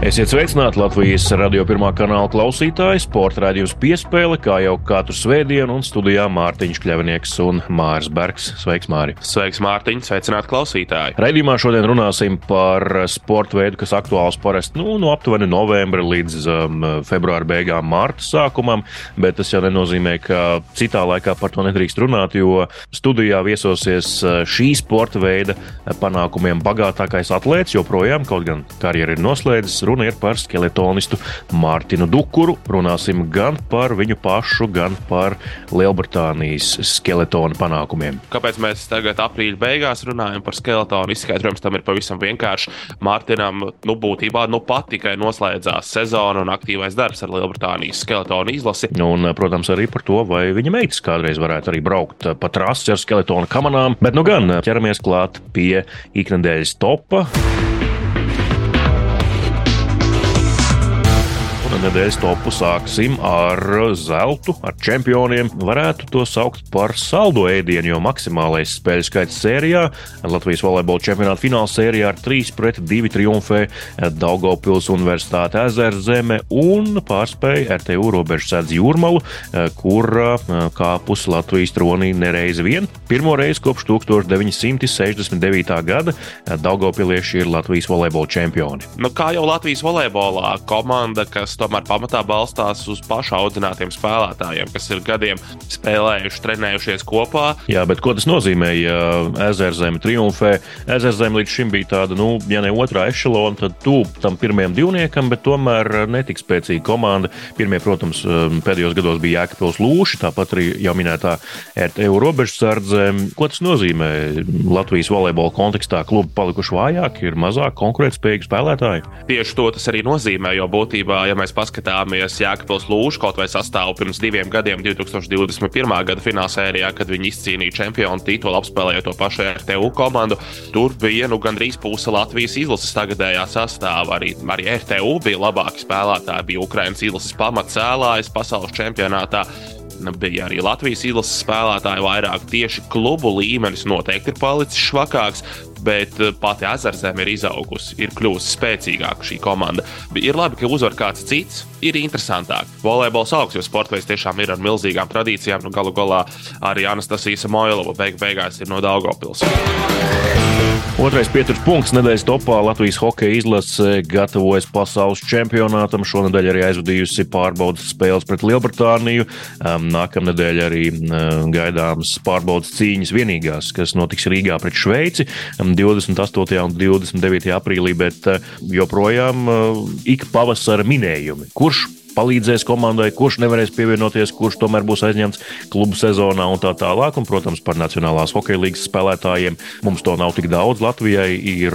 Esiet sveicināti Latvijas radio pirmā kanāla klausītāji, sporta raidījums piespēle, kā jau katru svētdienu, un studijā Mārtiņš Kļavnieks un Māris Bergs. Sveiks, Māri! Sveiks, Mārtiņ! Sveicināti klausītāji! Raidījumā šodien runāsim par sporta veidu, kas aktuāls parasti nu, no aptuveni novembra līdz um, februāra beigām, mārta sākumam, bet tas jau nenozīmē, ka citā laikā par to nedrīkst runāt, jo studijā viesosies uh, šī sporta veida panākumiem bagātākais atlēts, joprojām, kaut gan karjeru ir noslēdzis runa ir par skeletonistu Mārtiņu Dukuru. Runāsim gan par viņu pašu, gan par Lielbritānijas skeletonu panākumiem. Kāpēc mēs tagad, aprīļa beigās, runājam par skeletonu? Izskaidrojums tam ir pavisam vienkārši. Mārtiņam, nu, būtībā, nu pat tikai noslēdzās sezona un aktīvais darbs ar Lielbritānijas skeletonu izlasi. Un, protams, arī par to, vai viņa meitas kādreiz varētu arī braukt pa trasi ar skeletonu kamanām. Bet nu gan ķeramies klāt pie iknedēļas topa. Nedēļas topu sāksim ar zeltu, ar čempioniem. Varētu to saukt par saldo ēdienu, jo maksimālais spēļu skaits sērijā Latvijas volejbola čempionāta fināla sērijā ar 3 pret 2 triumfē Daugopils Universitāte Ezerzeme un pārspēja RTU robežsēdz Jūrmalu, kur kāpus Latvijas tronī nereiz vien. Pirmo reizi kopš 1969. gada Daugopilieši ir Latvijas volejbola čempioni. Nu, kā jau Latvijas volejbolā komanda, kas tomēr pamatā balstās uz pašu audzinātiem spēlētājiem, kas ir gadiem spēlējuši, trenējušies kopā. Jā, bet ko tas nozīmē, ja ezerzeme triumfē? Ezerzeme līdz šim bija tāda, nu, ja ne otrā ešalona, tad tuvu tam pirmajam divniekam, bet tomēr netik spēcīga komanda. Pirmie, protams, pēdējos gados bija Jēkabils Lūši, tāpat arī jau minētā RTU robežsardze. Ko tas nozīmē Latvijas volejbola kontekstā? Klubi palikuši vājāki, ir mazāk konkurētspējīgi spēlētāji. Tieši to tas arī nozīmē, jo būtībā, ja mēs paskatāmies Jēkabils Lūšu kaut vai sastāvu pirms diviem gadiem, 2021. gada finālsērijā, kad viņi izcīnīja čempionu titulu, apspēlējot to pašu RTU komandu, tur bija nu, gandrīz puse Latvijas izlases tagadējā sastāvā. Arī, arī RTU bija labāki spēlētāji, bija Ukraiņas izlases pamatcēlājs pasaules čempionātā bija arī Latvijas izlases spēlētāji vairāk. Tieši klubu līmenis noteikti ir palicis švakāks, bet eh, pati ezerzeme ir izaugusi, ir kļuvusi spēcīgāka šī komanda. Ir labi, ka uzvar kāds cits, ir interesantāk. Volejbols augsts, jo sports tiešām ir ar milzīgām tradīcijām. Nu, galu galā arī Anastasija Samoilova beig beigās ir no Daugopils. Otrais pieturas punkts nedēļas topā Latvijas hokeja izlase gatavojas pasaules čempionātam. Šonadēļ arī aizvadījusi pārbaudas spēles pret Lielbritāniju. Nākamnedēļ arī gaidāmas pārbaudas cīņas vienīgās, kas notiks Rīgā pret Šveici 28. un 29. aprīlī, bet joprojām ik pavasara minējumi. Kurš palīdzēs komandai, kurš nevarēs pievienoties, kurš tomēr būs aizņemts klubu sezonā un tā tālāk. Un, protams, par Nacionālās hokeja līnijas spēlētājiem mums to nav tik daudz. Latvijai ir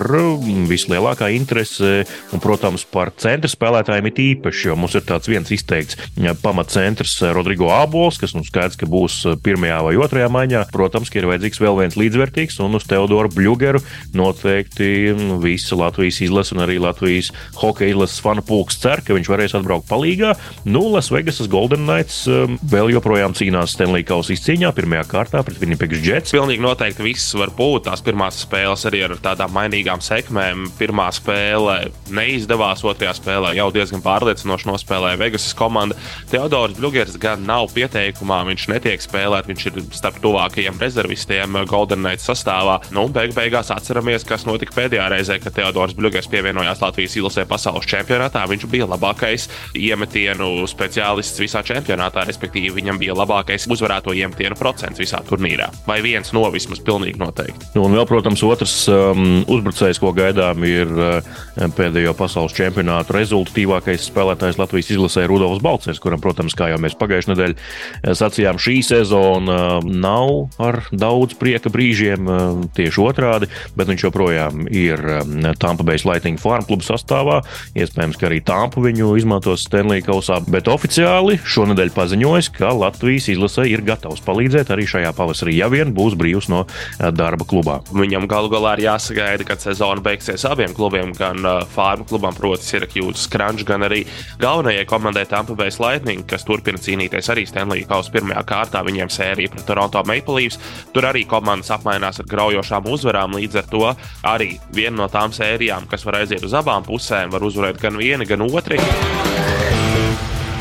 vislielākā interese, un, protams, par centra spēlētājiem ir īpaši, jo mums ir tāds viens izteikts pamatcentrs Rodrigo Abols, kas mums skaidrs, ka būs pirmajā vai otrajā maiņā. Protams, ka ir vajadzīgs vēl viens līdzvērtīgs, un uz Teodoru Bļugeru noteikti mm, visa Latvijas izlase un arī Latvijas hokeja izlases fanu pulks cer, ka viņš varēs atbraukt palīgā līgā. Nu, Lasvegasas Golden Knights um, vēl joprojām cīnās Stanley Kausa izcīņā, pirmajā kārtā pret Winnipeg Jets. Pilnīgi noteikti viss var būt. Tās pirmās spēles arī ar tādām mainīgām sekmēm. Pirmā spēle neizdevās, otrajā spēlē jau diezgan pārliecinoši nospēlēja Vegasas komanda. Teodors Bluegers gan nav pieteikumā, viņš netiek spēlēt, viņš ir starp tuvākajiem rezervistiem Golden Knights sastāvā. Nu, beig beigās atceramies, kas notika pēdējā reizē, kad Teodors Bluegers pievienojās Latvijas izlasē pasaules čempionātā. Viņš bija labākais iemet iemetienu speciālists visā čempionātā, respektīvi viņam bija labākais uzvarēto iemetienu procents visā turnīrā. Vai viens no vismaz pilnīgi noteikti. Nu, un vēl, protams, otrs um, uzbrucējs, ko gaidām, ir um, pēdējo pasaules čempionātu rezultatīvākais spēlētājs Latvijas izlasē Rudolfs Balcers, kuram, protams, kā jau mēs pagājušajā nedēļā uh, sacījām, šī sezona uh, nav ar daudz prieka brīžiem, uh, tieši otrādi, bet viņš joprojām ir um, Tampa Bay Lightning Farm kluba sastāvā. Iespējams, ka arī Tampa viņu izmantos Stanley kausā, bet oficiāli šonadēļ paziņojis, ka Latvijas izlasē ir gatavs palīdzēt arī šajā pavasarī, ja vien būs brīvs no darba klubā. Viņam galu galā ir jāsagaida, kad sezona beigsies abiem klubiem, gan Fārmu klubam, proti, Siraksjūtas Crunch, gan arī galvenajai komandai Tampa Bay Lightning, kas turpina cīnīties arī Stanley Kausa pirmajā kārtā. Viņiem sērija pret Toronto Maple Leafs. Tur arī komandas apmainās ar graujošām uzvarām. Līdz ar to arī viena no tām sērijām, kas var aiziet uz abām pusēm, var uzvarēt gan viena, gan otra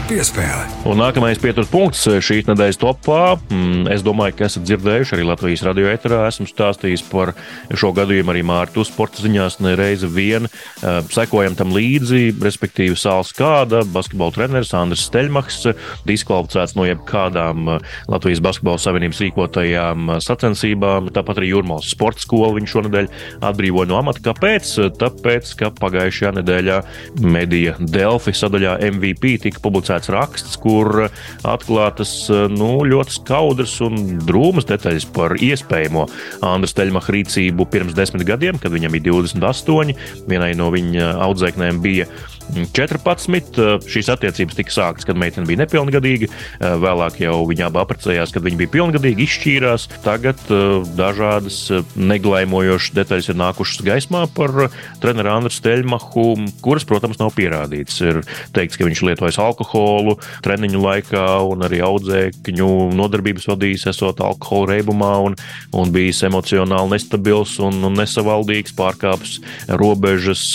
piespēle. Un nākamais pieturas punkts šīs nedēļas topā. Mm, es domāju, ka esat dzirdējuši arī Latvijas radio eterā. Esmu stāstījis par šo gadījumu arī Mārtu sporta ziņās nereizi vien. Eh, sekojam tam līdzi, respektīvi Sāls Kāda, basketbola treneris Andris Steļmachs, diskvalificēts no jebkādām eh, Latvijas basketbola savienības rīkotajām eh, sacensībām. Tāpat arī Jurmāls sporta skola viņš šonadēļ atbrīvoja no amata. Kāpēc? Tāpēc, ka pagājušajā nedēļā medija Delfi sadaļā MVP tika publicēta publicēts raksts, kur atklātas nu, ļoti skaudras un drūmas detaļas par iespējamo Andra Steļmacha rīcību pirms desmit gadiem, kad viņam bija 28. Vienai no viņa audzēknēm bija 14. Šīs attiecības tika sāktas, kad meitene bija nepilngadīga. Vēlāk jau viņa abi apprecējās, kad viņa bija pilngadīga, izšķīrās. Tagad dažādas neglaimojošas detaļas ir nākušas gaismā par treneru Andru Steļmachu, kuras, protams, nav pierādītas. Ir teikts, ka viņš lietojis alkoholu treniņu laikā un arī audzēkņu nodarbības vadījis, esot alkohola reibumā un, un bijis emocionāli nestabils un, un nesavaldīgs, pārkāpis robežas,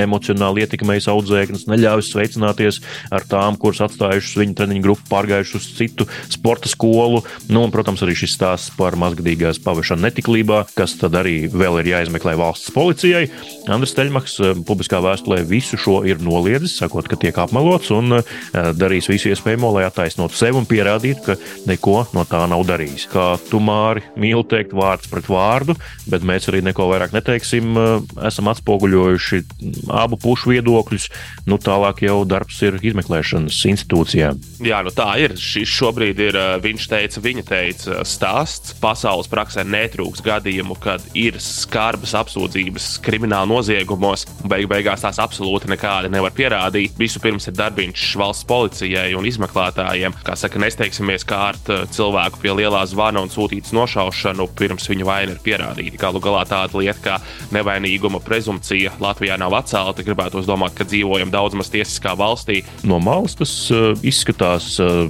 emocionāli ietekmējis audzēkņu audzēknes neļauj sveicināties ar tām, kuras atstājušas viņu treniņu grupu, pārgājušas uz citu sporta skolu. Nu, un, protams, arī šis stāsts par mazgadīgās pavešanu netiklībā, kas tad arī vēl ir jāizmeklē valsts policijai. Andris Teļmaks eh, publiskā vēstulē visu šo ir noliedzis, sakot, ka tiek apmelots un eh, darīs visu iespējamo, lai attaisnotu sevi un pierādītu, ka neko no tā nav darījis. Kā tu māri mīli teikt vārds pret vārdu, bet mēs arī neko vairāk neteiksim. Eh, esam atspoguļojuši abu pušu viedokļus, nu, tālāk jau darbs ir izmeklēšanas institūcijām. Jā, nu tā ir. Šis šobrīd ir, viņš teica, viņa teica, stāsts. Pasaules praksē netrūks gadījumu, kad ir skarbas apsūdzības krimināla noziegumos, un beig beigās tās absolūti nekādi nevar pierādīt. Vispirms ir darbiņš valsts policijai un izmeklētājiem, kā saka, nesteigsimies kārt cilvēku pie lielā zvana un sūtīt nošaušanu, pirms viņa vaina ir pierādīta. Galu galā tāda lieta kā nevainīguma prezumcija Latvijā nav atcelta. Gribētu domāt, ka dzīvo dzīvojam daudz maz tiesiskā valstī. No malas tas uh, izskatās uh,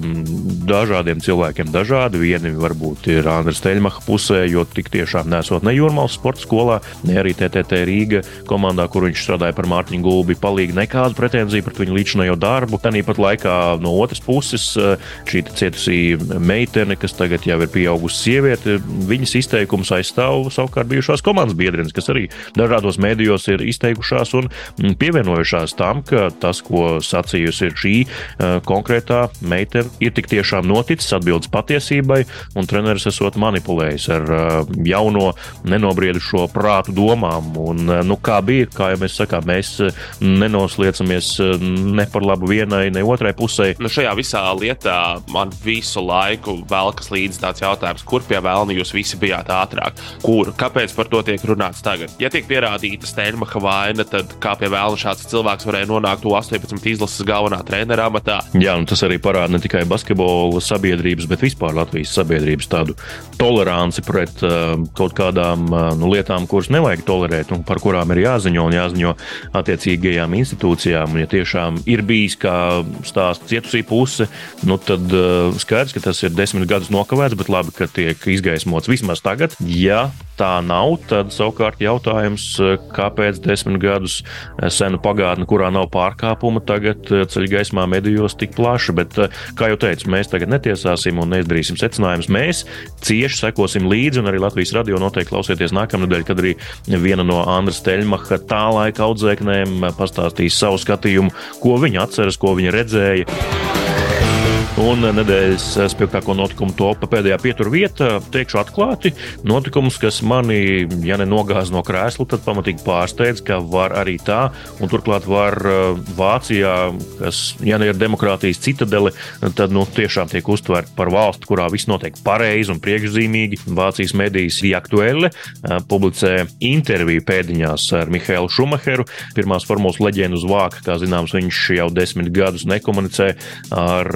dažādiem cilvēkiem dažādi. Vieni varbūt ir Andris Teļmacha pusē, jo tik tiešām nesot ne Jurmālas sporta skolā, ne arī TTT Rīga komandā, kur viņš strādāja par Mārtiņu Gulbi, palīgi nekādu pretenziju pret viņu līdzinājo darbu. Tāpat laikā no otras puses uh, šī cietusī meitene, kas tagad jau ir pieaugusi sieviete, viņas izteikums aizstāv savukārt bijušās komandas biedrenes, kas arī dažādos mēdījos ir izteikušās un mm, pievienojušās tam, ka tas, ko sacījusi šī uh, konkrētā meitene, ir tik tiešām noticis, atbildes patiesībai, un treneris esot manipulējis ar uh, jauno, nenobriedušo prātu domām. Un, uh, nu, kā bija, kā jau mēs sakām, mēs nenosliecamies ne par labu vienai, ne otrai pusē. Nu, šajā visā lietā man visu laiku velkas līdzi tāds jautājums, kur pie vēlna jūs visi bijāt ātrāk? Kur? Kāpēc par to tiek runāts tagad? Ja tiek pierādīta Steinmacha vaina, tad kā pie vēlna šāds cilvēks var varēja nonākt U-18 izlases galvenā trenera amatā. Jā, un tas arī parāda ne tikai basketbola sabiedrības, bet vispār Latvijas sabiedrības tādu toleranci pret uh, kaut kādām uh, nu, lietām, kuras nevajag tolerēt un par kurām ir jāziņo un jāziņo attiecīgajām institūcijām. Un, ja tiešām ir bijis kā stāsts cietusī puse, nu, tad uh, skaidrs, ka tas ir desmit gadus nokavēts, bet labi, ka tiek izgaismots vismaz tagad. Ja tā nav, tad savukārt jautājums, kāpēc desmit gadus senu pagātni, kurā nav pārkāpuma, tagad eh, ceļ gaismā medijos tik plaši. Bet, eh, kā jau teicu, mēs tagad netiesāsim un neizdarīsim secinājumus. Mēs cieši sekosim līdzi, un arī Latvijas radio noteikti klausieties nākamnedēļ, kad arī viena no Andras Teļmacha tā laika audzēknēm pastāstīs savu skatījumu, ko viņa atceras, ko viņa redzēja. Un nedēļas spilgtāko notikumu topā pēdējā pietur vieta, teikšu atklāti, notikums, kas mani, ja ne nogāz no krēsla, tad pamatīgi pārsteidz, ka var arī tā. Un turklāt var Vācijā, kas, ja ne ir demokrātijas citadele, tad nu, tiešām tiek uztverta par valsti, kurā viss notiek pareizi un priekšzīmīgi. Vācijas medijas Jaktuelle publicē interviju pēdiņās ar Mihālu Šumacheru, pirmās formulas leģendu uz vāka. Kā zināms, viņš jau desmit gadus nekomunicē ar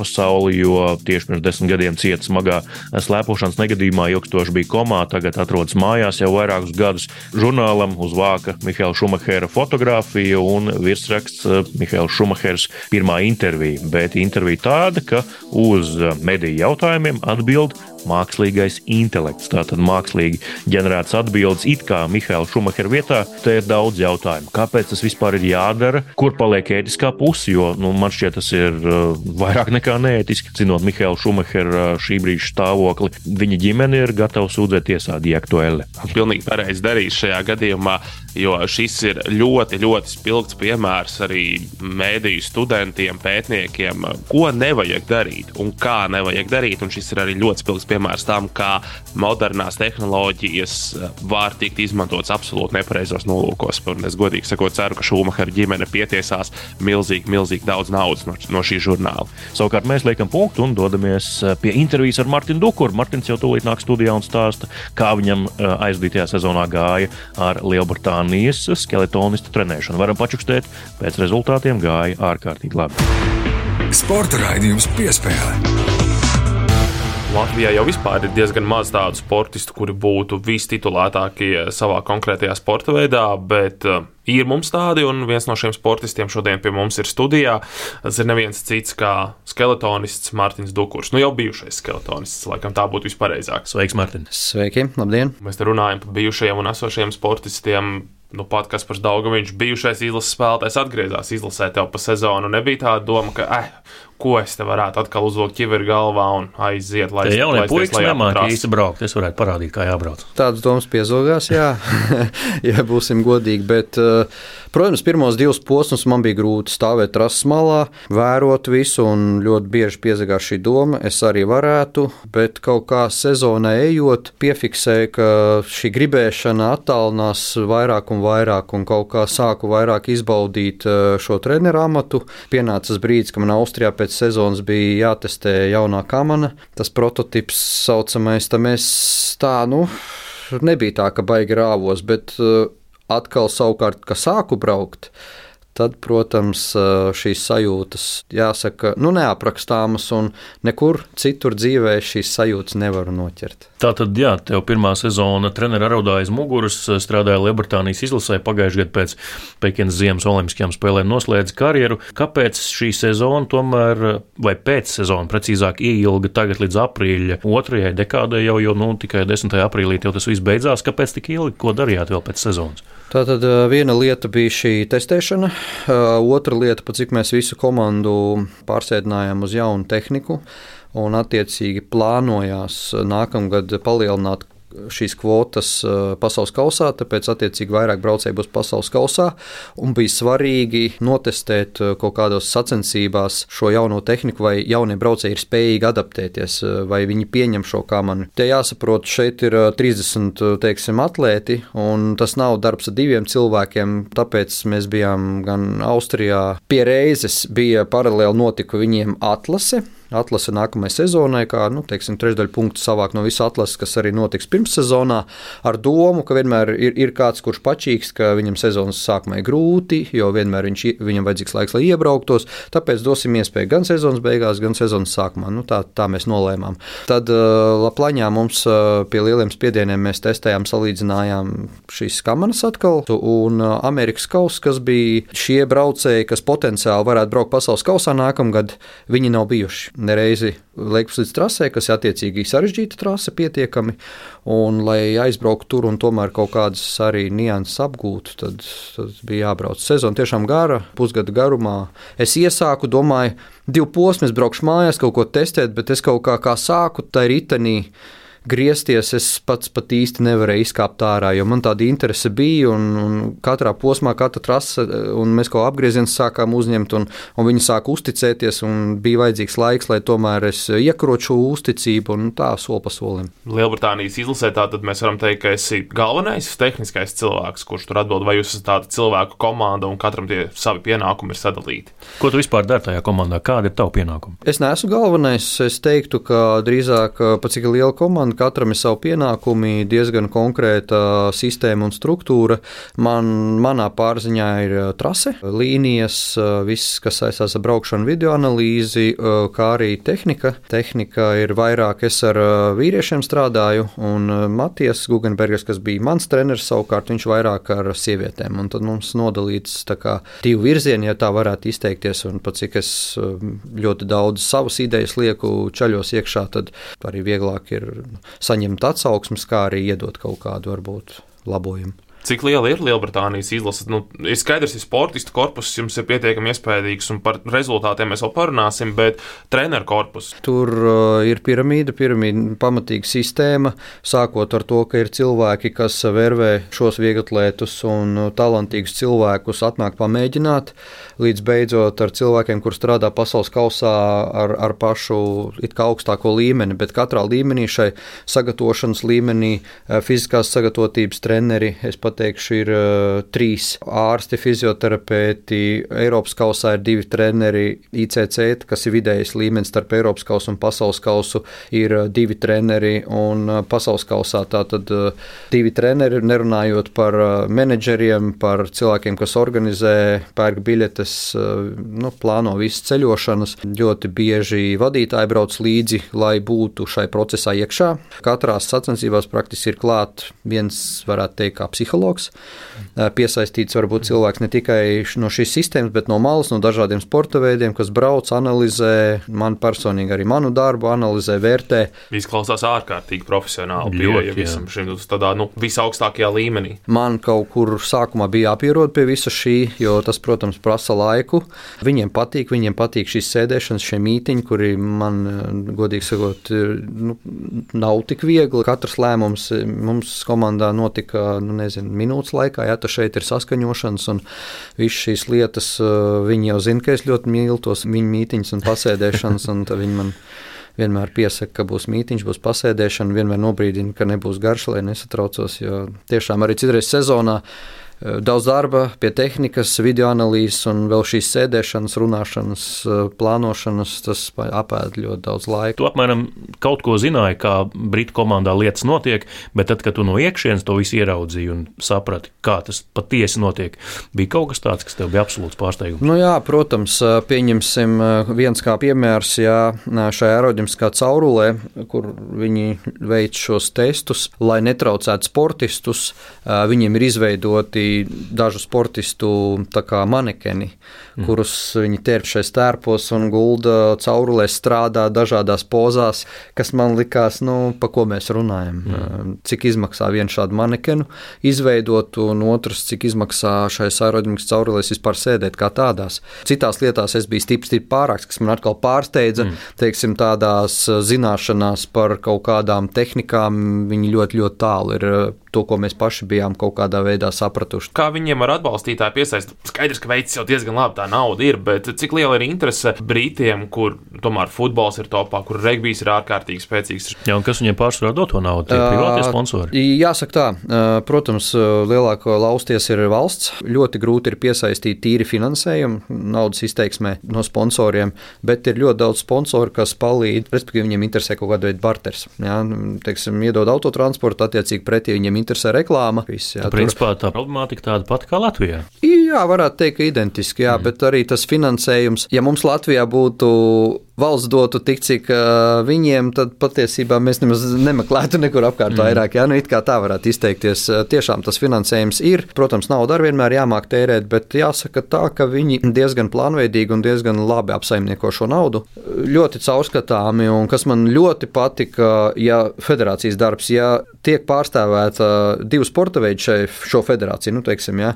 ārpasauli, jo tieši pirms desmit gadiem cieta smagā slēpošanas negadījumā, ilgstoši bija komā, tagad atrodas mājās jau vairākus gadus. Žurnālam uz vāka Mihāla Šumahera fotografija un virsraksts Mihāls Šumahers pirmā intervija. Bet intervija tāda, ka uz mediju jautājumiem atbild mākslīgais intelekts. Tātad mākslīgi ģenerētas atbildes, it kā Mihaila Šumahera vietā, te ir daudz jautājumu. Kāpēc tas vispār ir jādara? Kur paliek ētiskā puse? Jo nu, man šķiet, tas ir uh, vairāk nekā neētiski. Zinot Mihaila Šumahera uh, šī brīža stāvokli, viņa ģimene ir gatava sūdzēt tiesā Diaktuēli. Pilnīgi pareizi darījis šajā gadījumā, jo šis ir ļoti, ļoti spilgts piemērs arī mēdīju studentiem, pētniekiem, ko nevajag darīt un kā nevajag darīt. Un šis ir arī ļoti spilgts piemērs tam, kā modernās tehnoloģijas eh, var tikt izmantotas absolūti nepareizos nolūkos. Un es godīgi sakot, ceru, ka Šumahara ģimene pietiesās milzīgi, milzīgi daudz naudas no, no šī žurnāla. Savukārt mēs liekam punktu un dodamies eh, pie intervijas ar Martinu Dukuru. Martins jau tūlīt nāk studijā un stāsta, kā viņam eh, aizdītajā sezonā gāja ar Lielbritānijas skeletonistu trenēšanu. Varam pačukstēt, pēc rezultātiem gāja ārkārtīgi labi. Sporta raidījums piespēlē. Latvijā jau vispār ir diezgan maz tādu sportistu, kuri būtu vistitulētākie savā konkrētajā sporta veidā, bet uh, ir mums tādi, un viens no šiem sportistiem šodien pie mums ir studijā. Tas ir neviens cits kā skeletonists Mārtiņš Dukurs. Nu, jau bijušais skeletonists, laikam tā būtu vispareizāk. Sveiks, Mārtiņ! Sveiki, labdien! Mēs te runājam par bijušajiem un esošiem sportistiem. Nu, pat kas par Daugaviņš bijušais izlases spēlētājs atgriezās izlasē tev pa sezonu. Nebija tā doma, ka, eh, ko es te varētu atkal uzvilkt ķiveri galvā un aiziet, lai es to jaunie puikas nemāķi īsti braukt. Es varētu parādīt, kā jābrauc. Tādas domas piezogās, jā, ja būsim godīgi. Bet, eh, protams, pirmos divus posmus man bija grūti stāvēt trases malā, vērot visu, un ļoti bieži piezagās šī doma. Es arī varētu, bet kaut kā sezonā ejot, piefiksēju, ka šī gribēšana attālinās vairāk un vairāk, un kaut kā sāku vairāk izbaudīt eh, šo treneru amatu. Pienācis brīdis, kad man Austrijā pēc sezonas bija jātestē jaunā kamana. Tas prototyps saucamais, tam es tā, nu, nebija tā, ka baigi rāvos, bet uh, atkal savukārt, ka sāku braukt tad, protams, šīs sajūtas, jāsaka, nu, neaprakstāmas, un nekur citur dzīvē šīs sajūtas nevaru noķert. Tā tad, jā, tev pirmā sezona treneris araudāja aiz muguras, strādāja Lielbritānijas izlasē, pagājušajā gadā pēc Pekinas Ziemas Olimpiskajām spēlēm noslēdza karjeru. Kāpēc šī sezona tomēr, vai pēc sezona precīzāk, ieilga tagad līdz aprīļa otrajai dekādai, jau, jau nu, tikai 10. aprīlī jau tas viss beidzās? Kāpēc tik ilgi, ko darījāt vēl pēc sezonas? Tātad viena lieta bija šī testēšana, otra lieta, pa cik mēs visu komandu pārsēdinājām uz jaunu tehniku. Un, attiecīgi, plānojās nākamgad palielināt šīs kvotas eh, pasaules kausā, tāpēc attiecīgi vairāk braucēji būs pasaules kausā. Bija svarīgi notestēt eh, kaut kādos sacensībās šo jauno tehniku, vai jaunie braucēji ir spējīgi adaptēties, eh, vai viņi pieņem šo kamanu. Te jāsaprot, šeit ir 30 teiksim, atlēti, un tas nav darbs ar diviem cilvēkiem. Tāpēc mēs bijām gan Austrijā, pie reizes bija paralēli notika viņiem atlase atlase nākamajai sezonai, kā nu, teiksim, trešdaļu punktu savākt no visas atlases, kas arī notiks pirmssezonā, ar domu, ka vienmēr ir, ir kāds, kurš pačīgs, ka viņam sezonas sākumā ir grūti, jo vienmēr viņš, viņam vajadzīgs laiks, lai iebrauktos. Tāpēc dosim iespēju gan sezonas beigās, gan sezonas sākumā. Nu, tā, tā mēs nolēmām. Tad uh, Laplaņā mums uh, pie lieliem spiedieniem mēs testējām, salīdzinājām šīs kamanas atkal, un uh, Amerikas kausa, kas bija šie braucēji, kas potenciāli varētu braukt pasaules kausā nākamgad, viņi nav bijuši nereizi liekas līdz trasē, kas ir attiecīgi sarežģīta trase pietiekami. Un, lai aizbrauktu tur un tomēr kaut kādas arī nianses apgūtu, tad, tad bija jābrauc. Sezona tiešām gara, pusgada garumā. Es iesāku, domāju, divu posmu, es braukšu mājās, kaut ko testēt, bet es kaut kā, kā sāku tajā ritenī griezties, es pats pat īsti nevarēju izkāpt ārā, jo man tāda interese bija. Un, un katrā posmā, katra trase, un mēs kaut kā apgriezienus sākām uzņemt, un, un viņi sāka uzticēties. Bija vajadzīgs laiks, lai tomēr es iekroču uzticību, un tā soli pa solim. Lielbritānijas izlasē tātad mēs varam teikt, ka esi galvenais tehniskais cilvēks, kurš tur atbild, vai jūs esat tāda cilvēku komanda un katram tie savi pienākumi ir sadalīti. Ko tu vispār dari tajā komandā? Kāda ir tava pienākuma? Es neesmu galvenais. Es teiktu, ka drīzāk pat cik liela komanda, katram ir savi pienākumi, diezgan konkrēta sistēma un struktūra. Man, manā pārziņā ir trase, līnijas, viss, kas saistās ar braukšanu, video analīzi, kā arī tehnika. Tehnika ir vairāk, es ar vīriešiem strādāju, un Matijas Gugenbergs, kas bija mans treneris, savukārt viņš vairāk ar sievietēm. Un tad mums nodalīts kā, divi virzieni, ja tā varētu izteikties. Un pat cik es ļoti daudz savas idejas lieku ceļos iekšā, tad arī vieglāk ir saņemt atsauksmes, kā arī iedot kaut kādu varbūt labojumu. Cik liela ir Lielbritānijas izlase? Nu, ir skaidrs, ka sportistu korpus jums ir pietiekami iespējams, un par rezultātiem mēs vēl parunāsim, bet treneru korpus. Tur uh, ir piramīda, piramīda pamatīga sistēma, sākot ar to, ka ir cilvēki, kas vērvē šos vieglatlētus un uh, talantīgus cilvēkus atnāk pamēģināt, līdz beidzot ar cilvēkiem, kur strādā pasaules kausā ar, ar pašu augstāko līmeni, bet katrā līmenī šai sagatavošanas līmenī uh, fiziskās sagatavotības treneri pateikšu, ir uh, trīs ārsti, fizioterapeiti. Eiropas kausā ir divi treneri. ICC, kas ir vidējais līmenis starp Eiropas kausu un pasaules kausu, ir uh, divi treneri. Un uh, pasaules kausā tātad uh, divi treneri, nerunājot par uh, menedžeriem, par cilvēkiem, kas organizē, pērk biļetes, uh, nu, plāno visas ceļošanas. Ļoti bieži vadītāji brauc līdzi, lai būtu šai procesā iekšā. Katrā sacensībās praktiski ir klāt viens, varētu teikt, kā psihologs psihologs. Piesaistīts varbūt cilvēks ne tikai no šīs sistēmas, bet no malas, no dažādiem sporta veidiem, kas brauc, analizē, man personīgi arī manu darbu analizē, vērtē. Izklausās ārkārtīgi profesionāli. Pieeja visam šim tādā nu, visaugstākajā līmenī. Man kaut kur sākumā bija jāpierod pie visa šī, jo tas, protams, prasa laiku. Viņiem patīk, viņiem patīk šīs sēdēšanas, šie mītiņi, kuri man, godīgi sakot, nu, nav tik viegli. Katrs lēmums mums komandā notika, nu, nezinu, minūtes laikā. Jā, tas šeit ir saskaņošanas un visas šīs lietas. Viņi jau zina, ka es ļoti mīlu tos viņu mītiņus un pasēdēšanas, un viņi man vienmēr piesaka, ka būs mītīņš, būs pasēdēšana, vienmēr nobrīdina, ka nebūs garš, lai nesatraucos. Jo tiešām arī citreiz sezonā Eh, daudz darba pie tehnikas, video analīzes un vēl šīs sēdēšanas, runāšanas, eh, plānošanas. Tas apēd ļoti daudz laika. Tu apmēram kaut ko zināji, kā Britu komandā lietas notiek, bet tad, kad tu no iekšienes to visu ieraudzīji un saprati, kā tas patiesi notiek, bija kaut kas tāds, kas tev bija absolūts pārsteigums. Nu jā, protams, eh, pieņemsim viens kā piemērs, ja šajā aerodinamiskā caurulē, kur viņi veic šos testus, lai netraucētu sportistus, viņiem ir izveidoti dažu sportistu manekeni, mm. kurus viņi ķēršais tērpos un gulda caurulēs, strādā dažādās pozās, kas man likās, nu, pa ko mēs runājam. Mm. Cik izmaksā vienu šādu manekenu izveidot, un otrs, cik izmaksā šais aerodinamikas caurulēs vispār sēdēt kā tādās. Citās lietās es biju stipri, stipri pārāks, kas man atkal pārsteidza, mm. teiksim, tādās zināšanās par kaut kādām tehnikām, viņi ļoti, ļoti tālu ir to, ko mēs paši bijām kaut kādā veidā sapratuši. Kā viņiem ar atbalstītāju piesaistīt? Skaidrs, ka veids jau diezgan labi, tā nauda ir, bet cik liela ir interese brītiem, kur tomēr futbols ir topā, kur regbijs ir ārkārtīgi spēcīgs? Jā, un kas viņiem pārsvarā dod to naudu? Tie privātie sponsori? Jāsaka tā, protams, lielāko lausties ir valsts. Ļoti grūti ir piesaistīt tīri finansējumu naudas izteiksmē no sponsoriem, bet ir ļoti daudz sponsoru, kas palīdz, respektīvi viņiem interesē kaut kāda veida barters. Jā, teiksim, iedod autotransportu, attiecīgi pretī viņiem interesē reklāma. Viss, jā, tā, principā tā problemātika tāda pati kā Latvijā. Jā, varētu teikt, ka identiski, jā, mm. bet arī tas finansējums, ja mums Latvijā būtu valsts dotu tik, cik uh, viņiem, tad patiesībā mēs nemaz nemeklētu nekur apkārt mm. vairāk. Jā, nu it kā tā varētu izteikties. Tiešām tas finansējums ir. Protams, nauda arī vienmēr jāmāk tērēt, bet jāsaka tā, ka viņi diezgan plānveidīgi un diezgan labi apsaimnieko šo naudu. Ļoti caurskatāmi, un kas man ļoti patika, ja federācijas darbs, ja tiek pārstāvēta divu sporta veidu šai, šo federāciju, nu, teiksim, ja,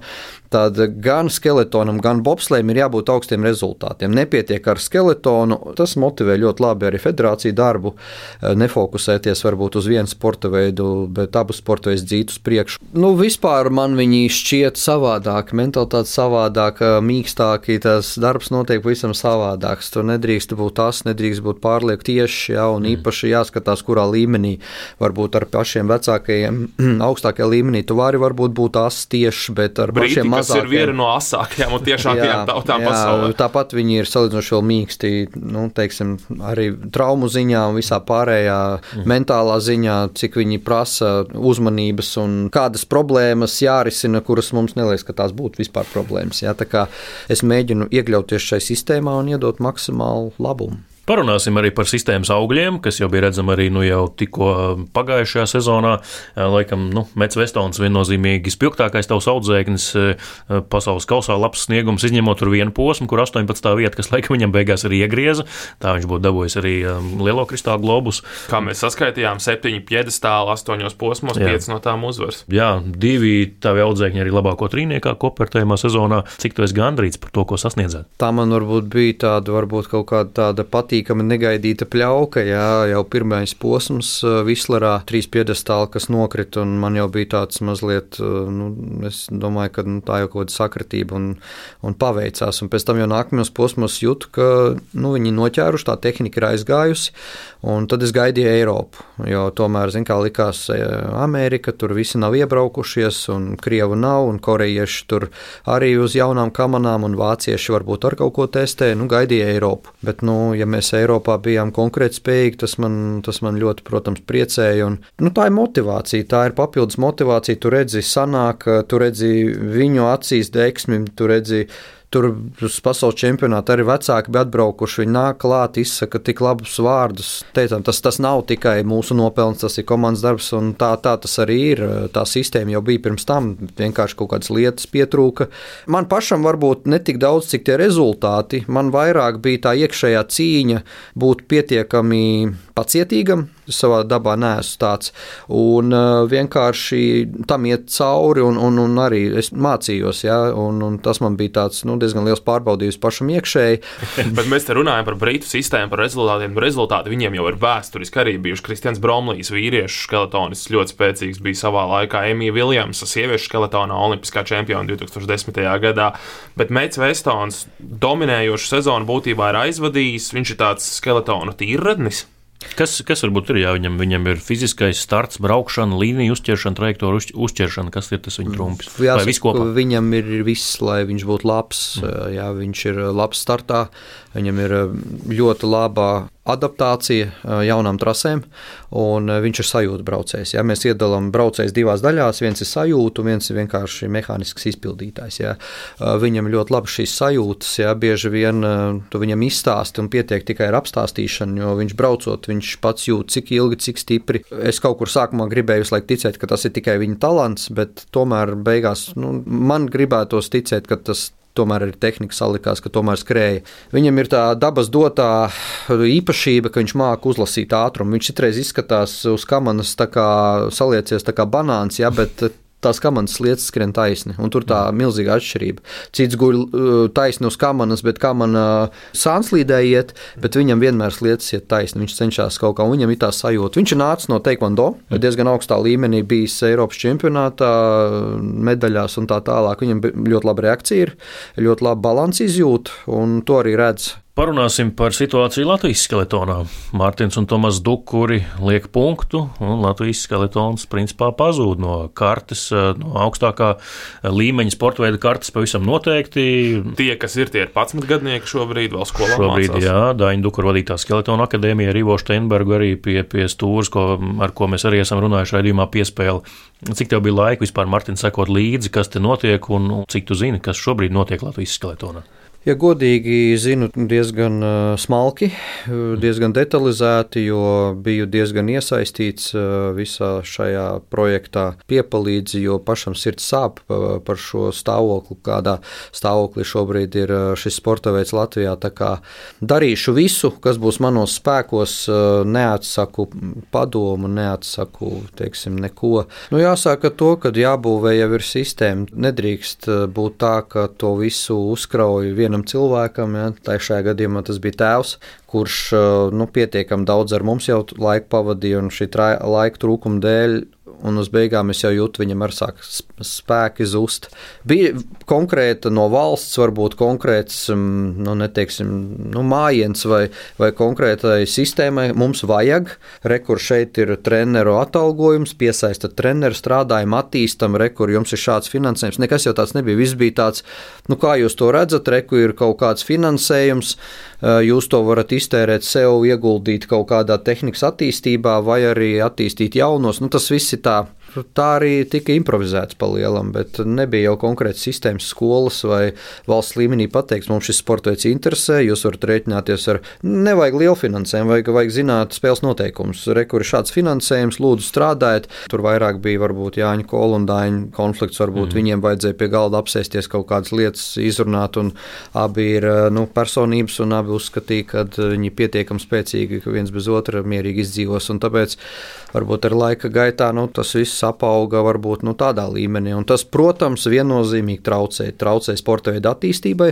tad gan skeletonam, gan bobslēm ir jābūt augstiem rezultātiem. Nepietiek ar skeletonu. Tas tas motivē ļoti labi arī federāciju darbu, nefokusēties varbūt uz vienu sporta veidu, bet abus sporta veidus dzīt uz priekšu. Nu, vispār man viņi šķiet savādāk, mentalitāte savādāka, mīkstāki, tas darbs notiek pavisam savādāks. Tur nedrīkst būt tas, nedrīkst būt pārlieku tieši, ja, un mm. īpaši jāskatās, kurā līmenī, varbūt ar pašiem vecākajiem, augstākajā līmenī. Tu vari varbūt būt tas tieši, bet ar Brīti, pašiem mazākiem. Tas ir viena no asākajām un tiešākajām tautām pasaulē. Tāpat viņi ir salīdzinoši vēl mīksti, nu, teiksim, arī traumu ziņā un visā pārējā mm. mentālā ziņā, cik viņi prasa uzmanības un kādas problēmas jārisina, kuras mums neliekas, ka tās būtu vispār problēmas. Ja? Tā kā es mēģinu iekļauties šajā sistēmā un iedot maksimālu labumu. Parunāsim arī par sistēmas augļiem, kas jau bija redzami arī nu, jau tikko pagājušajā sezonā. Laikam, nu, Mets Vestons viennozīmīgi spilgtākais tavs audzēknis pasaules kausā, labs sniegums, izņemot tur vienu posmu, kur 18. vieta, kas laikam viņam beigās arī iegrieza. Tā viņš būtu dabūjis arī lielo kristālu globus. Kā mēs saskaitījām, septiņi piedestāli, astoņos posmos, pieci no tām uzvaras. Jā, divi tavi audzēkņi arī labāko trīniekā kopērtējumā sezonā. Cik tu esi gandrīz par to, ko sasniedzāt? Tā man varbūt bija tāda, varbūt kaut kāda tāda patīkama patīkami negaidīta pļauka. Jā, jau pirmais posms Vislarā, trīs piedestāli, kas nokrita, un man jau bija tāds mazliet, nu, es domāju, ka nu, tā jau kaut kāda sakritība un, un paveicās. Un pēc tam jau nākamajos posmos jūtu, ka nu, viņi noķēruši, tā tehnika ir aizgājusi, un tad es gaidīju Eiropu. Jo tomēr, zin, kā likās, Amerika tur visi nav iebraukušies, un Krievu nav, un korejieši tur arī uz jaunām kamanām, un vācieši varbūt ar kaut ko testē, nu, gaidīja Eiropu. Bet, nu, ja mēs mēs Eiropā bijām konkurētspējīgi, tas man, tas man ļoti, protams, priecēja. Un, nu, tā ir motivācija, tā ir papildus motivācija. Tu redzi, sanāk, tu redzi viņu acīs deksmi, tu redzi Tur uz pasaules čempionāta arī vecāki bija atbraukuši. Viņi nāk klāt, izsaka tik labus vārdus. Teicām, tas, tas nav tikai mūsu nopelns, tas ir komandas darbs, un tā, tā tas arī ir. Tā sistēma jau bija pirms tam, vienkārši kaut kādas lietas pietrūka. Man pašam varbūt ne tik daudz, cik tie rezultāti. Man vairāk bija tā iekšējā cīņa būt pietiekami pacietīgam. Savā dabā neesmu tāds. Un uh, vienkārši tam iet cauri, un, un, un arī es mācījos. Ja, un, un tas man bija tāds nu, diezgan liels pārbaudījums pašam iekšēji. Bet mēs te runājam par brītu sistēmu, par rezultātiem. Rezultāti viņiem jau ir vēsturiski arī bijuši. Kristians Bromlijs, vīriešu skeletonis, ļoti spēcīgs bija savā laikā. Emīļa Viljamsa, sieviešu skeletonā, olimpiskā čempiona 2010. gadā. Bet Meits Vestons dominējošu sezonu būtībā ir aizvadījis. Viņš ir tāds skeletonu tīrradnis. Kas, kas varbūt ir, ja viņam, viņam ir fiziskais starts, braukšana, līnija uzķeršana, trajektorija uz, uzķeršana, kas ir tas viņa trumpis? Jāsaka, viņam ir viss, lai viņš būtu labs, mm. jā, viņš ir labs startā, viņam ir ļoti laba adaptācija jaunām trasēm, un viņš ir sajūta braucējs. Ja? Mēs iedalām braucējus divās daļās. Viens ir sajūta, un viens ir vienkārši mehānisks izpildītājs. Ja? Viņam ļoti labi šīs sajūtas, ja bieži vien tu viņam izstāsti un pietiek tikai ar apstāstīšanu, jo viņš braucot, viņš pats jūt, cik ilgi, cik stipri. Es kaut kur sākumā gribēju ticēt, ka tas ir tikai viņa talants, bet tomēr beigās nu, man gribētos ticēt, ka tas tomēr arī tehnika salikās, ka tomēr skrēja. Viņam ir tā dabas dotā īpašība, ka viņš māca uzlasīt ātrumu. Viņš citreiz izskatās uz kamanas tā kā saliecies tā kā banāns, ja, bet tās kamanas lietas skrien taisni, un tur tā milzīga atšķirība. Cits guļ uh, taisni uz kamanas, bet kamana sānslīdē iet, bet viņam vienmēr lietas iet taisni. Viņš cenšas kaut kā, un viņam ir tā sajūta. Viņš ir nācis no Taekwondo, diezgan augstā līmenī bijis Eiropas čempionātā, medaļās un tā tālāk. Viņam ļoti laba reakcija ir, ļoti laba balanss izjūta, un to arī redz Parunāsim par situāciju Latvijas skeletonā. Mārtiņš un Tomas Dukuri liek punktu, un Latvijas skeletons principā pazūd no kartes, no augstākā līmeņa sporta veida kartes pavisam noteikti. Tie, kas ir tie ir 11 gadnieki šobrīd, vēl skolā. Šobrīd, mācās. jā, Daņa Dukura vadītā skeletona akadēmija, Rivo Steinbergu arī pie, pie stūres, ko, ar ko mēs arī esam runājuši raidījumā piespēli. Cik tev bija laika vispār, Mārtiņ, sekot līdzi, kas te notiek, un cik tu zini, kas šobrīd notiek Latvijas skeletonā? Ja godīgi zinu, diezgan smalki, diezgan detalizēti, jo biju diezgan iesaistīts visā šajā projektā. Piepalīdzi, jo pašam sirds sāp par šo stāvokli, kādā stāvoklī šobrīd ir šis sporta veids Latvijā. Darīšu visu, kas būs manos spēkos, neatsaku padomu, neatsaku teiksim, neko. Nu, jāsaka to, ka jābūvē jau ir sistēma. Nedrīkst būt tā, ka to visu uzkrauj viena vienam cilvēkam, ja, tā šajā gadījumā tas bija tēvs, kurš nu, pietiekami daudz ar mums jau laiku pavadīja, un šī laika trūkuma dēļ un uz beigām es jau jūtu, viņam ar sāk spēki zust. Bija konkrēta no valsts, varbūt konkrēts, mm, nu, neteiksim, nu, mājiens vai, vai konkrētai sistēmai mums vajag. Rekur šeit ir treneru atalgojums, piesaista treneru, strādājam, attīstam, rekur jums ir šāds finansējums. Nekas jau tāds nebija. Viss bija tāds, nu, kā jūs to redzat, rekur ir kaut kāds finansējums, jūs to varat iztērēt sev, ieguldīt kaut kādā tehnikas attīstībā vai arī attīstīt jaunos. Nu, tas viss ir tā tā arī tika improvizēts pa lielam, bet nebija jau konkrēti sistēmas skolas vai valsts līmenī pateikts, mums šis sports veids interesē, jūs varat rēķināties ar, nevajag lielu finansējumu, vajag, vajag zināt spēles noteikumus. Rekur ir šāds finansējums, lūdzu strādājiet. Tur vairāk bija varbūt Jāņa Kola un Dāņa konflikts, varbūt mm. viņiem vajadzēja pie galda apsēsties kaut kādas lietas izrunāt, un abi ir nu, personības, un abi uzskatīja, ka viņi pietiekami spēcīgi, ka viens bez otra mierīgi izdzīvos, un tāpēc varbūt ar laika gaitā nu, tas viss apauga varbūt nu, tādā līmenī. Un tas, protams, viennozīmīgi traucē, traucē sporta veidu attīstībai,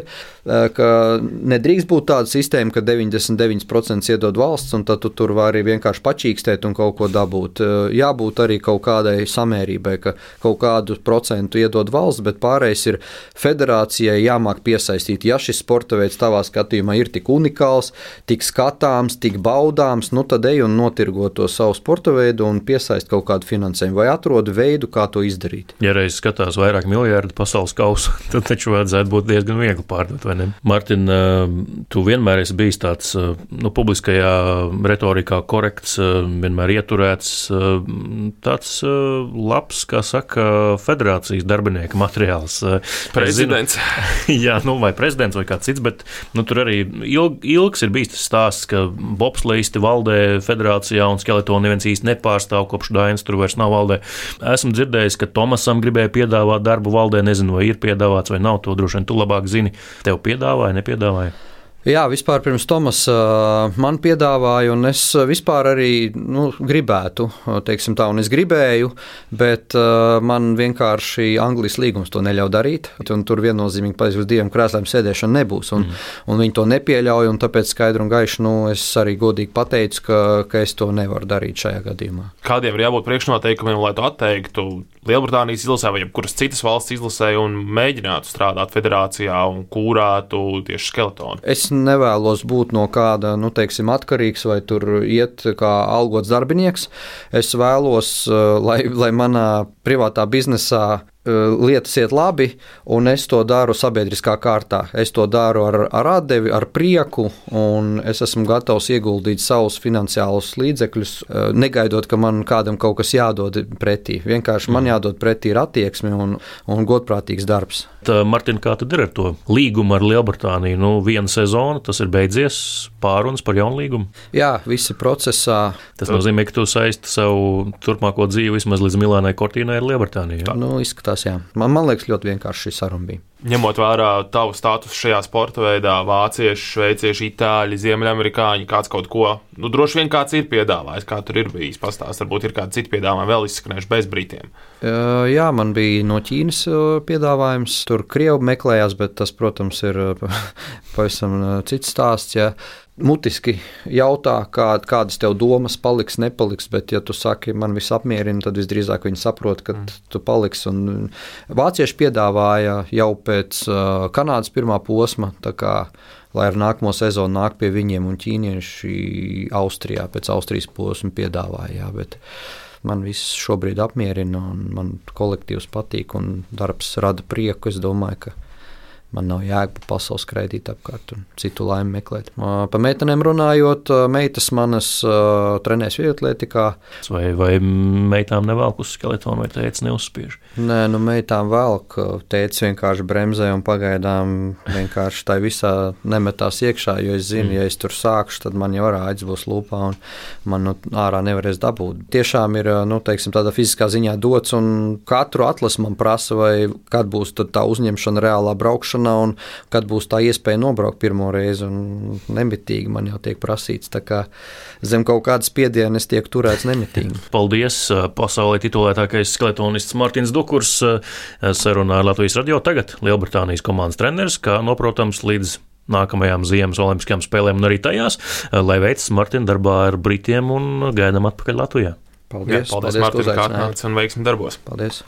ka nedrīkst būt tāda sistēma, ka 99% iedod valsts, un tad tu tur vari vienkārši pačīkstēt un kaut ko dabūt. Jābūt arī kaut kādai samērībai, ka kaut kādu procentu iedod valsts, bet pārējais ir federācijai jāmāk piesaistīt. Ja šis sporta veids tavā skatījumā ir tik unikāls, tik skatāms, tik baudāms, nu tad ej un notirgo to savu sporta veidu un piesaist kaut kādu finansējumu, vai atrod veidu, kā to izdarīt. Ja reiz skatās vairāk miljardu pasaules kausu, tad taču vajadzētu būt diezgan viegli pārdot, vai ne? Martin, tu vienmēr esi bijis tāds nu, publiskajā retorikā korekts, vienmēr ieturēts, tāds labs, kā saka, federācijas darbinieka materiāls. Prezidents. Zinu, jā, nu, vai prezidents vai kāds cits, bet nu, tur arī ilg, ilgs ir bijis tas stāsts, ka bobslīsti valdē federācijā un skeletonu neviens īsti nepārstāv, kopš Dainas tur vairs nav valdē. Esmu dzirdējis, ka Tomasam gribēja piedāvāt darbu valdē, nezinu, vai ir piedāvāts vai nav, to droši vien tu labāk zini. Tev piedāvāja, nepiedāvāja? Jā, vispār pirms Tomas man piedāvāja, un es vispār arī nu, gribētu, teiksim tā, un es gribēju, bet man vienkārši Anglijas līgums to neļauj darīt. Tur viennozīmīgi pēc diviem krēsliem sēdēšana nebūs, un, mm. un viņi to nepieļauj, un tāpēc skaidri un gaiši nu, es arī godīgi pateicu, ka, ka es to nevaru darīt šajā gadījumā. Kādiem ir jābūt priekšnoteikumiem, lai to atteiktu? Lielbritānijas izlasē vai jebkuras citas valsts izlasē un mēģinātu strādāt federācijā un kūrētu tieši skeletonu? Es nevēlos būt no kāda, nu, teiksim, atkarīgs vai tur iet kā algots darbinieks. Es vēlos, eh, lai, lai manā privātā biznesā lietas iet labi, un es to daru sabiedriskā kārtā. Es to daru ar, ar atdevi, ar prieku, un es esmu gatavs ieguldīt savus finansiālus līdzekļus, negaidot, ka man kādam kaut kas jādod pretī. Vienkārši man jādod pretī ir attieksme un, un godprātīgs darbs. Tā, Martin, kā tad ir ar to līgumu ar Lielbritāniju? Nu, viena sezona, tas ir beidzies, pārunas par jaunu līgumu. Jā, visi procesā. Tas nozīmē, ka tu saisti savu turpmāko dzīvi vismaz līdz Milānai Kortīnai ar Lielbritāniju. Jā? Nu, izskatās izskatās. Jā. Man, man liekas, ļoti vienkārši šī saruna bija. Ņemot vērā tavu statusu šajā sporta veidā, vācieši, šveicieši, itāļi, ziemeļamerikāņi, kāds kaut ko, nu, droši vien kāds ir piedāvājis, kā tur ir bijis pastāstījis. Varbūt ir kādi citi piedāvājumi vēl izskanējuši bez brītiem. Jā, man bija no Ķīnas piedāvājums. Tur Krievi meklējās, bet tas, protams, ir pavisam cits stāsts. Jā mutiski jautā, kā, kādas tev domas paliks, nepaliks, bet, ja tu saki, man viss apmierina, tad visdrīzāk viņi saprot, ka mm. tu paliksi. Un vācieši piedāvāja jau pēc uh, Kanādas pirmā posma, kā, lai ar nākamo sezonu nāk pie viņiem, un ķīnieši Austrijā pēc Austrijas posma piedāvāja. Jā, bet, Man viss šobrīd apmierina, un man kolektīvs patīk, un darbs rada prieku. Es domāju, ka Man nav jēga pa pasaules skraidīt apkārt un citu laimi meklēt. Par meitenēm runājot, meitas manas uh, trenēs vietlietikā. Vai, vai meitām nevelk uz skeletonu, vai tēvs neuzspiež? Nē, nu meitām velk. Tēvs vienkārši bremzē un pagaidām vienkārši tā visā nemetās iekšā, jo es zinu, mm. ja es tur sākšu, tad man jau rāds būs lūpā un man nu, ārā nevarēs dabūt. Tiešām ir nu, teiksim, tādā fiziskā ziņā dots un katru atlasu man prasa, vai kad būs tā uzņemšana reālā braukšana plānošana un kad būs tā iespēja nobraukt pirmo reizi. Nemitīgi man jau tiek prasīts. Kā zem kaut kādas spiedienas tiek turēts nemitīgi. Paldies! Pasaulē titulētākais skeletonists Mārtiņš Dukurs sarunā ar Latvijas radio tagad Lielbritānijas komandas treneris, kā noprotams līdz nākamajām ziemas olimpiskajām spēlēm un arī tajās, lai veicas Martina darbā ar Britiem un gaidām atpakaļ Latvijā. Paldies, Jā, paldies, paldies Mārtiņ, kā atnācis un veiksmi darbos. Paldies!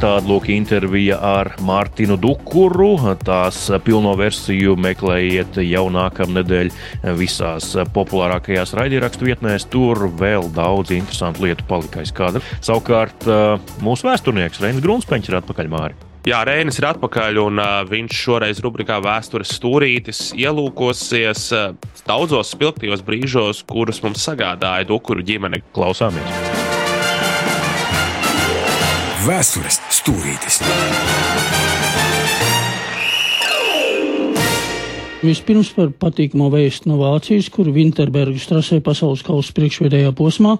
Tāda lūk intervija ar Mārtiņu Dukuru. Tās pilno versiju meklējiet jau nākamnedēļ visās populārākajās raidierakstu vietnēs. Tur vēl daudz interesantu lietu palikais kadra. Savukārt mūsu vēsturnieks Reinis Grunspeņš ir atpakaļ māri. Jā, Rēnis ir atpakaļ, un uh, viņš šoreiz rubrikā Vēstures stūrītis ielūkosies uh, daudzos spilgtajos brīžos, kurus mums sagādāja Dukuru ģimene. Klausāmies! Vēstures stūrītis. Vispirms par patīkamu vēstu no Vācijas, kur Vinterbergas trasē pasaules kausa priekšvedējā posmā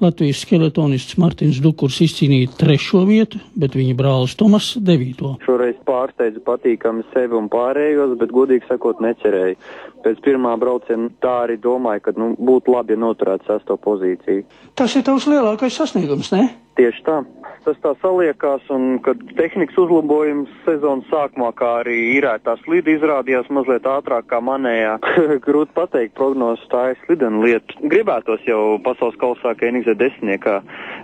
Latvijas skeletonists Martins Dukurs izcīnīja trešo vietu, bet viņa brālis Tomas devīto. Šoreiz pārsteidzu patīkami sevi un pārējos, bet godīgi sakot necerēju. Pēc pirmā brauciena tā arī domāju, ka nu, būtu labi, ja noturētu sesto pozīciju. Tas ir tavs lielākais sasniegums, ne? Tieši tā. Tas tā saliekās, un kad tehnikas uzlabojums sezonas sākumā, kā arī īrētā slīde izrādījās mazliet ātrāk kā manējā. Grūti pateikt, prognozes tā ir slidena lieta. Gribētos jau pasaules kausā, ka NXZ desmitniekā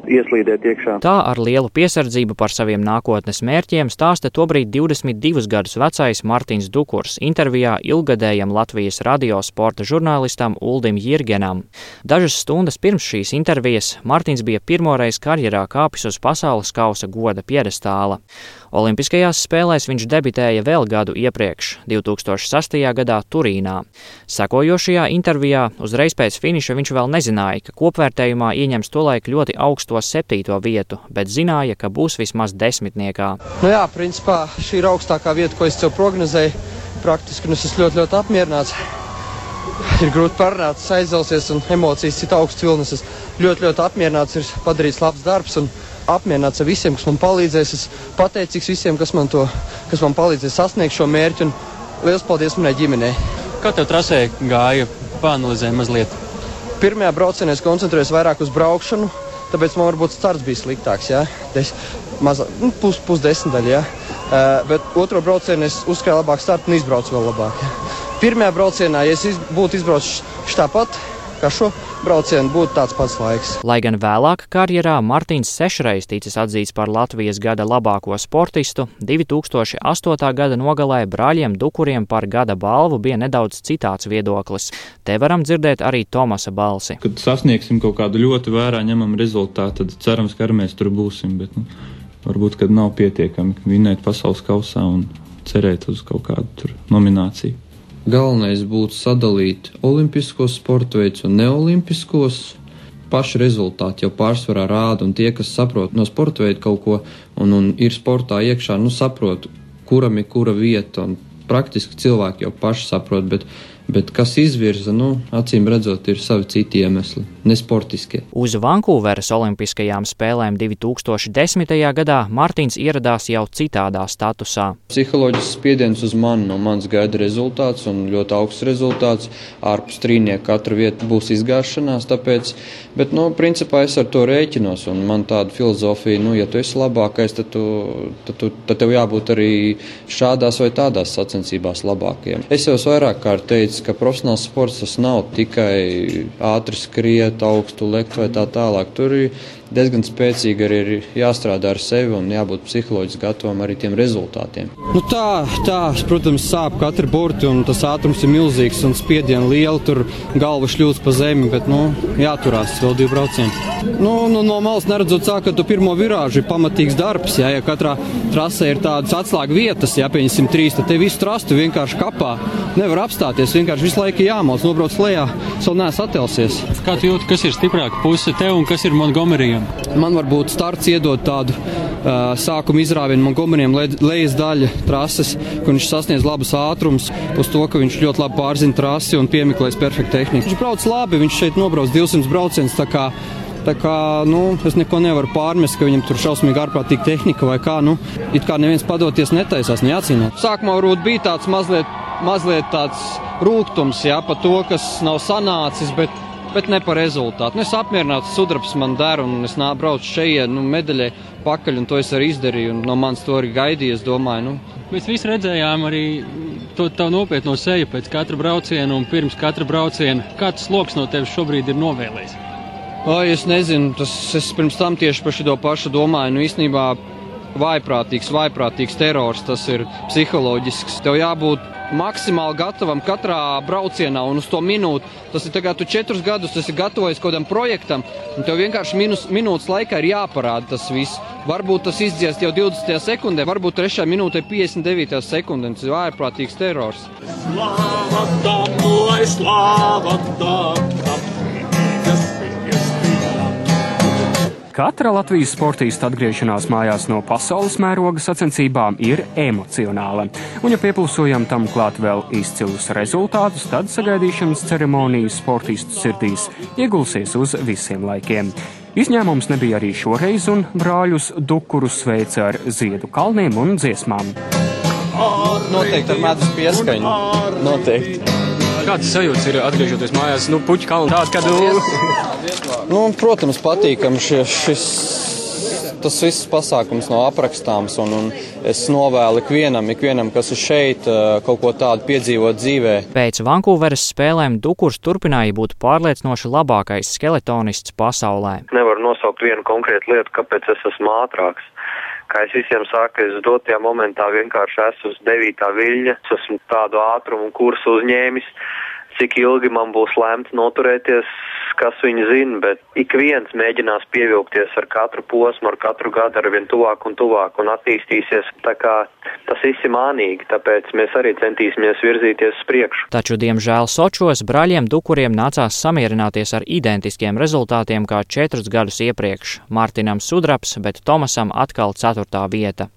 ieslīdēt iekšā. Tā ar lielu piesardzību par saviem nākotnes mērķiem stāsta tobrīd 22 gadus vecais Martins Dukurs intervijā ilgadējam Latvijas radio sporta žurnālistam Uldim Jirgenam. Dažas stundas pirms šīs intervijas Martins bija pirmoreiz karjerā kāpis uz pasaules kausa goda piedestāla. Olimpiskajās spēlēs viņš debitēja vēl gadu iepriekš, 2006. gadā Turīnā. Sekojošajā intervijā uzreiz pēc finiša viņš vēl nezināja, ka kopvērtējumā ieņems tolaik ļoti augsto septīto vietu, bet zināja, ka būs vismaz desmitniekā. Nu jā, principā šī ir augstākā vieta, ko es sev prognozēju. Praktiski nu, es esmu ļoti, ļoti apmierināts ir grūti parunāt, aizvelsies un emocijas cita augsts vilnis. Es ļoti, ļoti apmierināts, ir padarīts labs darbs un apmierināts ar visiem, kas man palīdzēs. Es pateicīgs visiem, kas man, to, kas man palīdzēs sasniegt šo mērķu un liels paldies manai ģimenei. Kā tev trasē gāja? Pāanalizē mazliet. Pirmajā braucienā es koncentrējos vairāk uz braukšanu, tāpēc man varbūt starts bija sliktāks. Ja? Des, maza, nu, pus, pusdesmitaļa. Ja? Uh, bet otro braucienu es uzskrēju labāk startu un izbraucu vēl labāk. Ja? pirmajā braucienā, ja es iz, būtu izbraucis tāpat, kā šo braucienu, būtu tāds pats laiks. Lai gan vēlāk karjerā Martins sešreiz ticis atzīts par Latvijas gada labāko sportistu, 2008. gada nogalē brāļiem Dukuriem par gada balvu bija nedaudz citāds viedoklis. Te varam dzirdēt arī Tomasa balsi. Kad sasniegsim kaut kādu ļoti vērā ņemamu rezultātu, tad cerams, ka arī mēs tur būsim. Bet, nu, varbūt, kad nav pietiekami vinēt pasaules kausā un cerēt uz kaut kādu nomināciju. Galvenais būtu sadalīt olimpiskos sporta veidus un neolimpiskos. Paši rezultāti jau pārsvarā rāda, un tie, kas saprot no sporta veida kaut ko un, un ir sportā iekšā, nu saprot, kuram ir kura vieta. Praktiski cilvēki jau paši saprot, bet Bet kas izvirza, nu, acīm redzot, ir savi citi iemesli, nesportiskie. Uz Vankūveras Olimpiskajām spēlēm 2010. gadā Mārtiņš ieradās jau citādā statusā. Psiholoģisks spiediens uz mani no manis gaida rezultāts un ļoti augsts rezultāts. Ārpus trīnieka katra vieta būs izgāšanās, tāpēc, bet, nu, principā es ar to rēķinos un man tāda filozofija, nu, ja tu esi labākais, tad, tu, tad, tu, tad tev jābūt arī šādās vai tādās sacensībās labākajiem. Es jau vairāk kārt teicu, ka profesionāls sports tas nav tikai ātri skriet, augstu lekt vai tā tālāk. Tur ir diezgan spēcīgi arī ir jāstrādā ar sevi un jābūt psiholoģiski gatavam arī tiem rezultātiem. Nu tā, tā, protams, sāp katra burti un tas ātrums ir milzīgs un spiediena liela. Tur galva šļūst pa zemi, bet nu, jāturās vēl divi braucieni. Nu, nu, no malas neredzot, sāk, ka tu pirmo virāžu ir pamatīgs darbs. Jā, ja katrā trasē ir tādas atslēgu vietas, ja pieņemsim trīs, tad te visu trastu vienkārši kapā. Nevar apstāties, vienkārši visu laiku jāmāc, nobrauc lejā, vēl neesmu atelsies. Kā tu jūti, kas ir stiprāka puse tev un kas ir Montgomerijam? Man varbūt starts iedod tādu uh, sākuma izrāvienu Montgomerijam le, lejas daļa trases, kur viņš sasniedz labus ātrumus, uz to, ka viņš ļoti labi pārzina trasi un piemeklēs perfektu tehniku. Viņš brauc labi, viņš šeit nobrauc 200 braucienus, Tā kā nu, es neko nevaru pārmest, ka viņam tur šausmīgi ārprātīga tehnika vai kā. Nu, it kā neviens padoties netaisās, neatcīnās. Sākumā varbūt bija tāds mazliet, mazliet tāds rūkums jā, par to, kas nav sanācis. Bet bet ne par rezultātu. Nu, es apmierināts, sudrabs man der, un es nāku braucu šeit, nu, medaļai pakaļ, un to es arī izdarīju, un no manis to arī gaidīju. Es domāju, nu. Mēs visi redzējām arī to tavu nopietno seju pēc katra brauciena un pirms katra brauciena. Kāds sloks no tevis šobrīd ir novēlējis? O, es nezinu, tas es pirms tam tieši par šo pašu domāju. Nu, īstenībā vaiprātīgs, vaiprātīgs terors, tas ir psiholoģisks. Tev jābūt maksimāli gatavam katrā braucienā un uz to minūti. Tas ir tagad, tu četrus gadus esi gatavojies kaut kādam projektam, un tev vienkārši minus, minūtes laikā ir jāparāda tas viss. Varbūt tas izdzies jau 20. sekundē, varbūt 3. minūtē 59. sekundē. Tas ir vājprātīgs terors. Slāva tam, lai slāva tam! Katra Latvijas sportista atgriešanās mājās no pasaules mēroga sacensībām ir emocionāla, un ja pieplūsojam tam klāt vēl izcilus rezultātus, tad sagaidīšanas ceremonijas sportistu sirdīs iegulsies uz visiem laikiem. Izņēmums nebija arī šoreiz, un brāļus Dukurus sveica ar ziedu kalniem un dziesmām. Noteikti ar medus pieskaņu. Noteikti. Kādas sajūtas ir atgriežoties mājās? Nu, puķi kalnu tādu, kad. Nu, protams, patīkami šis. Tas viss pasākums nav aprakstāms, un, un es novēlu ikvienam, ikvienam, kas ir šeit, eh, kaut ko tādu piedzīvot dzīvē. Pēc Vankūveras spēlēm Dukurs turpināja būt pārliecinoši labākais skeletonists pasaulē. Nevaru nosaukt vienu konkrētu lietu, kāpēc es esmu ātrāks kā es visiem saku, es dotajā momentā vienkārši esmu uz devītā viļņa, es esmu tādu ātrumu un kursu uzņēmis, cik ilgi man būs lemts noturēties kas viņu zina, bet ik viens mēģinās pievilkties ar katru posmu, ar katru gadu ar vien tuvāk un tuvāk un attīstīsies. Tā kā tas viss ir mānīgi, tāpēc mēs arī centīsimies virzīties uz priekšu. Taču, diemžēl, Sočos brāļiem Dukuriem nācās samierināties ar identiskiem rezultātiem kā četrus gadus iepriekš - Mārtiņam Sudraps, bet Tomasam atkal ceturtā vieta.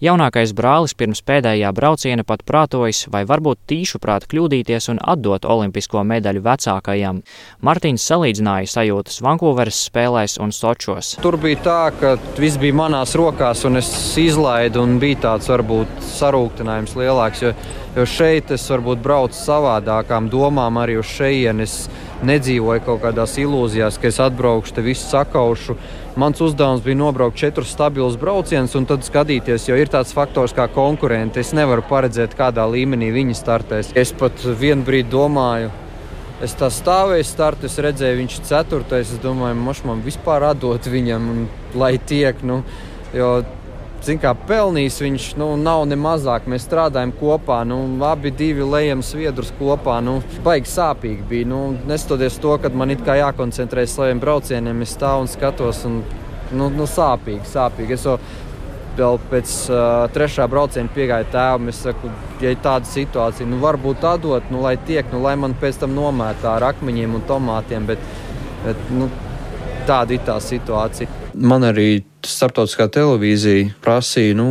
Jaunākais brālis pirms pēdējā brauciena pat prātojas, vai varbūt tīšu prāt kļūdīties un atdot olimpisko medaļu vecākajam. Martins salīdzināja sajūtas Vankūveras spēlēs un Sočos. Tur bija tā, ka viss bija manās rokās, un es izlaidu, un bija tāds varbūt sarūktinājums lielāks. Jo, jo šeit es varbūt braucu savādākām domām, arī uz šejienes. Nedzīvoju kaut kādās ilūzijās, ka es atbraukšu, te visu sakaušu. Mans uzdevums bija nobraukt četrus stabilus braucienus un tad skatīties, jo ir tāds faktors kā konkurenti. Es nevaru paredzēt, kādā līmenī viņi startēs. Es pat vienu brīdi domāju, Es tā stāvēju, startu, es redzēju, viņš ir ceturtais. Es domāju, moš man vispār atdot viņam, un, lai tiek. Nu, jo, Zin, kā pelnījis viņš nu, nav ne mazāk. Mēs strādājam kopā, nu, abi divi lejam sviedrus kopā. Nu, baigi sāpīgi bija. Nu, neskatoties to, ka man it kā jākoncentrējas saviem braucieniem, es stāvu un skatos. Un, nu, nu, sāpīgi, sāpīgi. Es vēl pēc uh, trešā brauciena piegāju tēvam. Es saku, ja ir tāda situācija, nu varbūt atdot, nu, lai tiek, nu, lai man pēc tam nomētā ar akmeņiem un tomātiem. Bet, bet, nu, tāda ir tā situācija. Man arī starptautiskā televīzija prasīja, nu,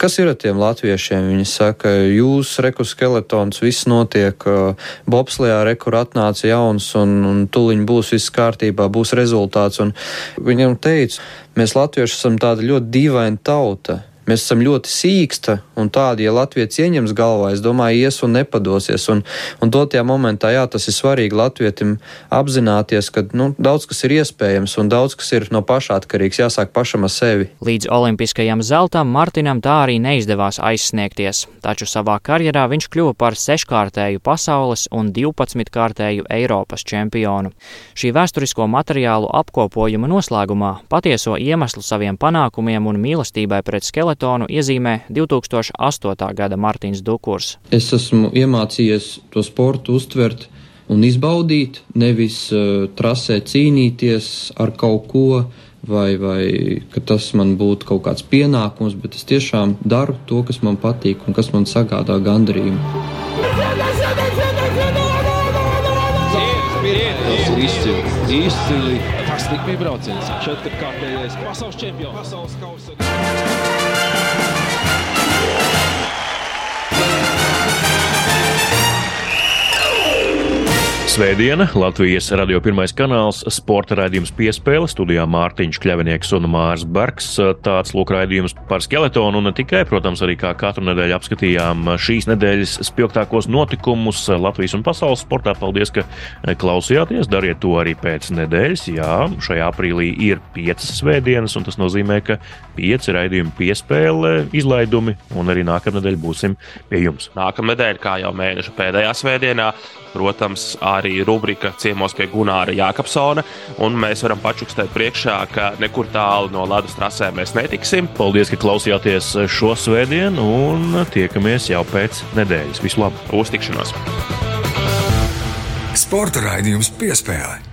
kas ir ar tiem latviešiem. Viņi saka, jūs rekuskeletons, viss notiek, bobslijā rekur atnāca jauns un, un tuliņ būs viss kārtībā, būs rezultāts. Un viņam teica, mēs latvieši esam tāda ļoti dīvaina tauta. Mēs esam ļoti sīksta un tādi, ja Latvijas ieņems galvā, es domāju, ies un nepadosies. Un, un dotajā momentā, jā, tas ir svarīgi Latvijam apzināties, ka nu, daudz kas ir iespējams un daudz kas ir no paša atkarīgs. Jāsāk pašam ar sevi. Līdz olimpiskajam zeltam Martinam tā arī neizdevās aizsniegties, taču savā karjerā viņš kļuva par seškārtēju pasaules un 12-kārtēju Eiropas čempionu. Šī vēsturisko materiālu apkopojuma noslēgumā patieso iemeslu saviem panākumiem un mīlestībai pret skeletu maratonu iezīmē 2008. gada Mārtiņš Dukurs. Es esmu iemācījies to sportu uztvert un izbaudīt, nevis uh, trasē cīnīties ar kaut ko, vai, vai ka tas man būtu kaut kāds pienākums, bet es tiešām daru to, kas man patīk un kas man sagādā gandarījumu. Tas ir izcili, izcili. Tas bija brauciens. Četrkārtējais pasaules čempions. Pasaules kausa. Yeah. Svētdiena, Latvijas radio pirmais kanāls, sporta raidījums piespēle, studijā Mārtiņš Kļavinieks un Mārs Bergs. Tāds lūk raidījums par skeletonu un ne tikai, protams, arī kā katru nedēļu apskatījām šīs nedēļas spilgtākos notikumus Latvijas un pasaules sportā. Paldies, ka klausījāties, dariet to arī pēc nedēļas. Jā, šajā aprīlī ir piecas svētdienas, un tas nozīmē, ka pieci raidījumi piespēle izlaidumi, un arī nākamnedēļ būsim pie jums. Nākamnedēļ, kā jau mēneša pēdējā svētdienā, protams, arī rubrika ciemos pie Gunāra Jākapsona. Un mēs varam pačukstēt priekšā, ka nekur tālu no ledus trasēm mēs netiksim. Paldies, ka klausījāties šo svētdienu un tiekamies jau pēc nedēļas. Visu labu! Uz tikšanos! Sporta raidījums piespēlē!